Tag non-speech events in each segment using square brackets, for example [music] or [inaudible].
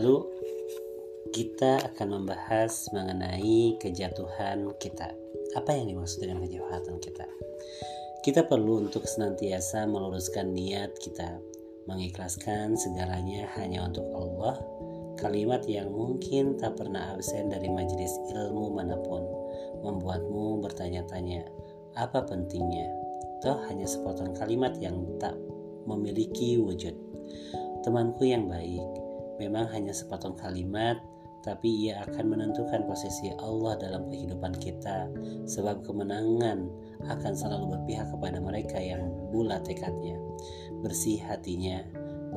Lalu kita akan membahas mengenai kejatuhan kita. Apa yang dimaksud dengan kejatuhan kita? Kita perlu untuk senantiasa meluruskan niat kita, mengikhlaskan segalanya hanya untuk Allah. Kalimat yang mungkin tak pernah absen dari majelis ilmu mana pun membuatmu bertanya-tanya, apa pentingnya? Toh hanya sepotong kalimat yang tak memiliki wujud. Temanku yang baik, memang hanya sepotong kalimat, tapi ia akan menentukan posisi Allah dalam kehidupan kita, sebab kemenangan akan selalu berpihak kepada mereka yang bulat tekadnya, bersih hatinya,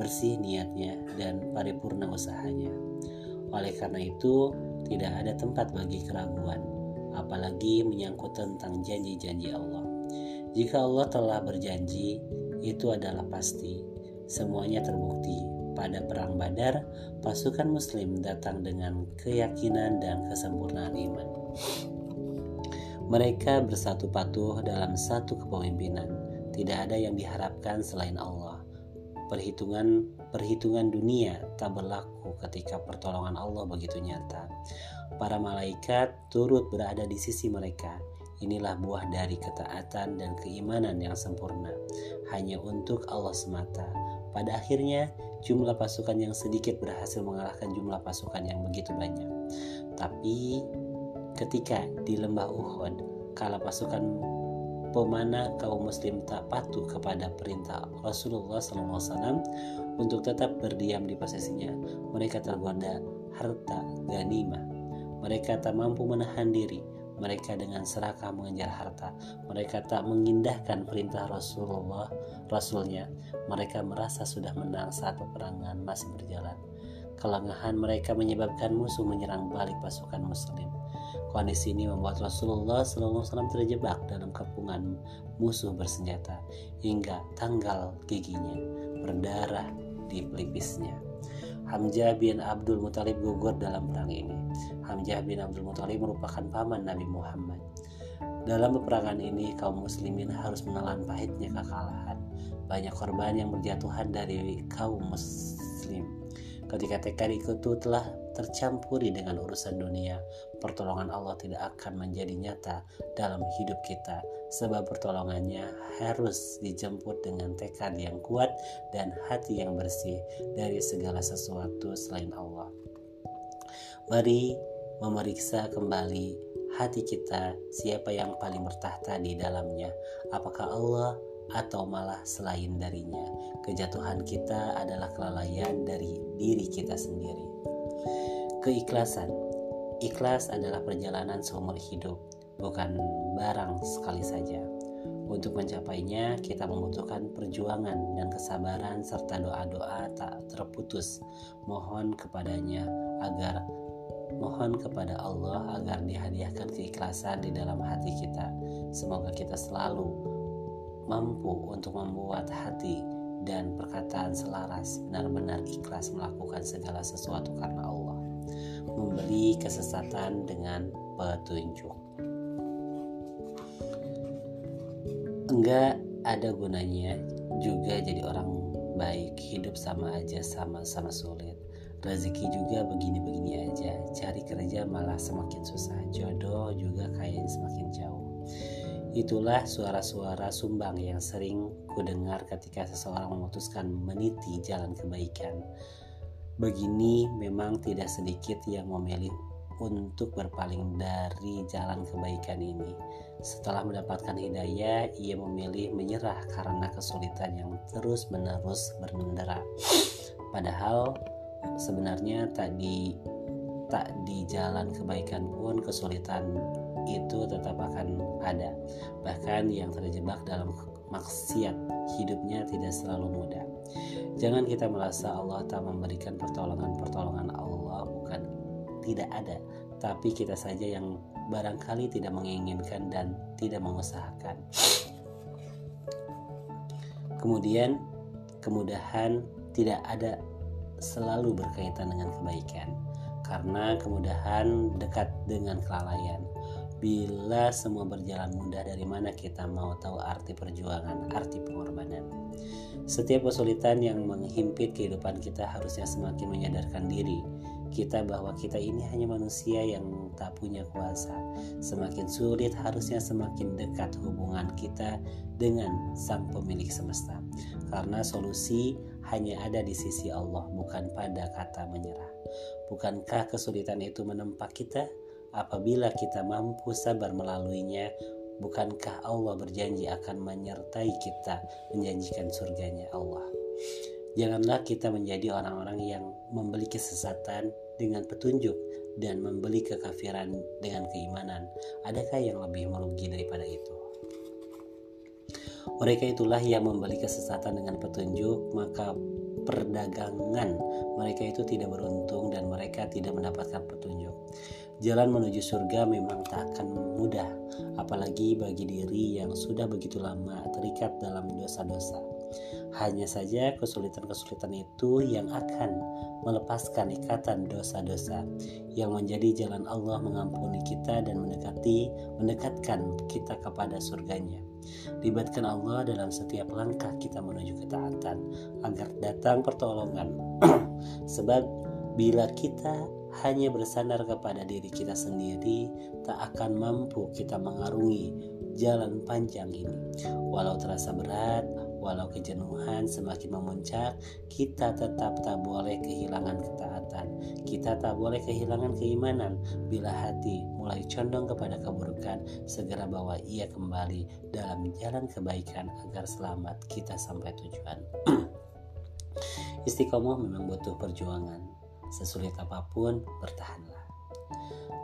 bersih niatnya, dan paripurna usahanya. Oleh karena itu, tidak ada tempat bagi keraguan, apalagi menyangkut tentang janji-janji Allah. Jika Allah telah berjanji, itu adalah pasti. Semuanya terbukti. Pada perang Badar, pasukan Muslim datang dengan keyakinan dan kesempurnaan iman. Mereka bersatu patuh dalam satu kepemimpinan. Tidak ada yang diharapkan selain Allah. Perhitungan perhitungan dunia tak berlaku ketika pertolongan Allah begitu nyata. Para malaikat turut berada di sisi mereka Inilah buah dari ketaatan dan keimanan yang sempurna, hanya untuk Allah semata. Pada akhirnya, jumlah pasukan yang sedikit berhasil mengalahkan jumlah pasukan yang begitu banyak. Tapi, ketika di lembah Uhud, kala pasukan pemanah kaum muslim tak patuh kepada perintah Rasulullah SAW untuk tetap berdiam di posisinya, mereka tergoda harta ganimah. Mereka tak mampu menahan diri mereka dengan serakah mengejar harta. Mereka tak mengindahkan perintah Rasulullah, Rasulnya. Mereka merasa sudah menang saat peperangan masih berjalan. Kelengahan mereka menyebabkan musuh menyerang balik pasukan muslim. Kondisi ini membuat Rasulullah SAW terjebak dalam kepungan musuh bersenjata hingga tanggal giginya berdarah di pelipisnya. Hamzah bin Abdul Muthalib gugur dalam perang ini. Hamzah bin Abdul Muthalib merupakan paman Nabi Muhammad. Dalam peperangan ini, kaum muslimin harus menelan pahitnya kekalahan. Banyak korban yang berjatuhan dari kaum muslim. Ketika tekad itu telah tercampuri dengan urusan dunia, pertolongan Allah tidak akan menjadi nyata dalam hidup kita sebab pertolongannya harus dijemput dengan tekad yang kuat dan hati yang bersih dari segala sesuatu selain Allah. Mari memeriksa kembali hati kita siapa yang paling bertahta di dalamnya apakah Allah atau malah selain darinya kejatuhan kita adalah kelalaian dari diri kita sendiri keikhlasan ikhlas adalah perjalanan seumur hidup bukan barang sekali saja. Untuk mencapainya, kita membutuhkan perjuangan dan kesabaran serta doa-doa tak terputus. Mohon kepadanya agar mohon kepada Allah agar dihadiahkan keikhlasan di dalam hati kita. Semoga kita selalu mampu untuk membuat hati dan perkataan selaras benar-benar ikhlas melakukan segala sesuatu karena Allah. Memberi kesesatan dengan petunjuk. enggak ada gunanya juga jadi orang baik hidup sama aja sama-sama sulit rezeki juga begini-begini aja cari kerja malah semakin susah jodoh juga kayaknya semakin jauh itulah suara-suara sumbang yang sering kudengar ketika seseorang memutuskan meniti jalan kebaikan begini memang tidak sedikit yang memilih untuk berpaling dari jalan kebaikan ini. Setelah mendapatkan hidayah, ia memilih menyerah karena kesulitan yang terus-menerus bermendera. Padahal sebenarnya tak di tak di jalan kebaikan pun kesulitan itu tetap akan ada. Bahkan yang terjebak dalam maksiat hidupnya tidak selalu mudah. Jangan kita merasa Allah tak memberikan pertolongan-pertolongan Allah bukan tidak ada, tapi kita saja yang barangkali tidak menginginkan dan tidak mengusahakan. Kemudian, kemudahan tidak ada selalu berkaitan dengan kebaikan, karena kemudahan dekat dengan kelalaian. Bila semua berjalan mudah dari mana kita mau tahu arti perjuangan, arti pengorbanan. Setiap kesulitan yang menghimpit kehidupan kita harusnya semakin menyadarkan diri kita bahwa kita ini hanya manusia yang tak punya kuasa. Semakin sulit harusnya semakin dekat hubungan kita dengan Sang Pemilik semesta. Karena solusi hanya ada di sisi Allah, bukan pada kata menyerah. Bukankah kesulitan itu menempa kita? Apabila kita mampu sabar melaluinya bukankah Allah berjanji akan menyertai kita menjanjikan surganya Allah? Janganlah kita menjadi orang-orang yang membeli kesesatan dengan petunjuk dan membeli kekafiran dengan keimanan. Adakah yang lebih merugi daripada itu? Mereka itulah yang membeli kesesatan dengan petunjuk maka perdagangan mereka itu tidak beruntung dan mereka tidak mendapatkan petunjuk Jalan menuju surga memang tak akan mudah, apalagi bagi diri yang sudah begitu lama terikat dalam dosa-dosa. Hanya saja kesulitan-kesulitan itu yang akan melepaskan ikatan dosa-dosa yang menjadi jalan Allah mengampuni kita dan mendekati mendekatkan kita kepada surganya. Libatkan Allah dalam setiap langkah kita menuju ketaatan agar datang pertolongan. [clears throat] Sebab bila kita hanya bersandar kepada diri kita sendiri, tak akan mampu kita mengarungi jalan panjang ini. Walau terasa berat, walau kejenuhan semakin memuncak, kita tetap tak boleh kehilangan ketaatan. Kita tak boleh kehilangan keimanan. Bila hati mulai condong kepada keburukan, segera bawa ia kembali dalam jalan kebaikan agar selamat kita sampai tujuan. [clears throat] Istiqomah memang butuh perjuangan Sesulit apa pun, bertahanlah.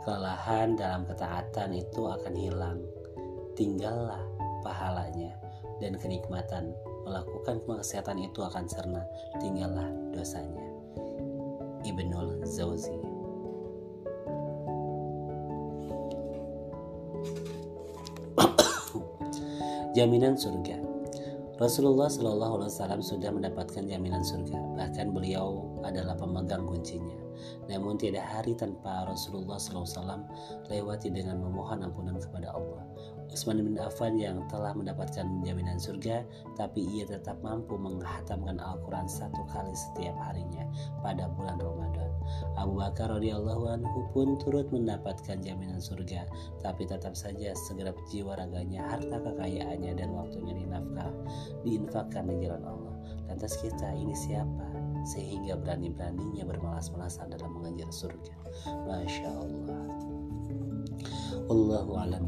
Kelelahan dalam ketaatan itu akan hilang. Tinggallah pahalanya dan kenikmatan. Melakukan kemaksiatan itu akan serna. Tinggallah dosanya. Ibnul Zawzi [coughs] Jaminan surga Rasulullah Shallallahu Alaihi Wasallam sudah mendapatkan jaminan surga. Bahkan beliau adalah pemegang kuncinya. Namun tidak hari tanpa Rasulullah SAW lewati dengan memohon ampunan kepada Allah. Utsman bin Affan yang telah mendapatkan jaminan surga, tapi ia tetap mampu menghatamkan Al-Quran satu kali setiap harinya pada bulan Ramadan. Abu Bakar radhiyallahu anhu pun turut mendapatkan jaminan surga, tapi tetap saja segenap jiwa raganya, harta kekayaannya dan waktunya dinafkah, diinfakkan di jalan Allah. Lantas kita ini siapa? Sehingga berani-beraninya bermalas-malasan dalam mengejar surga. Masya Allah. Allahu a'lam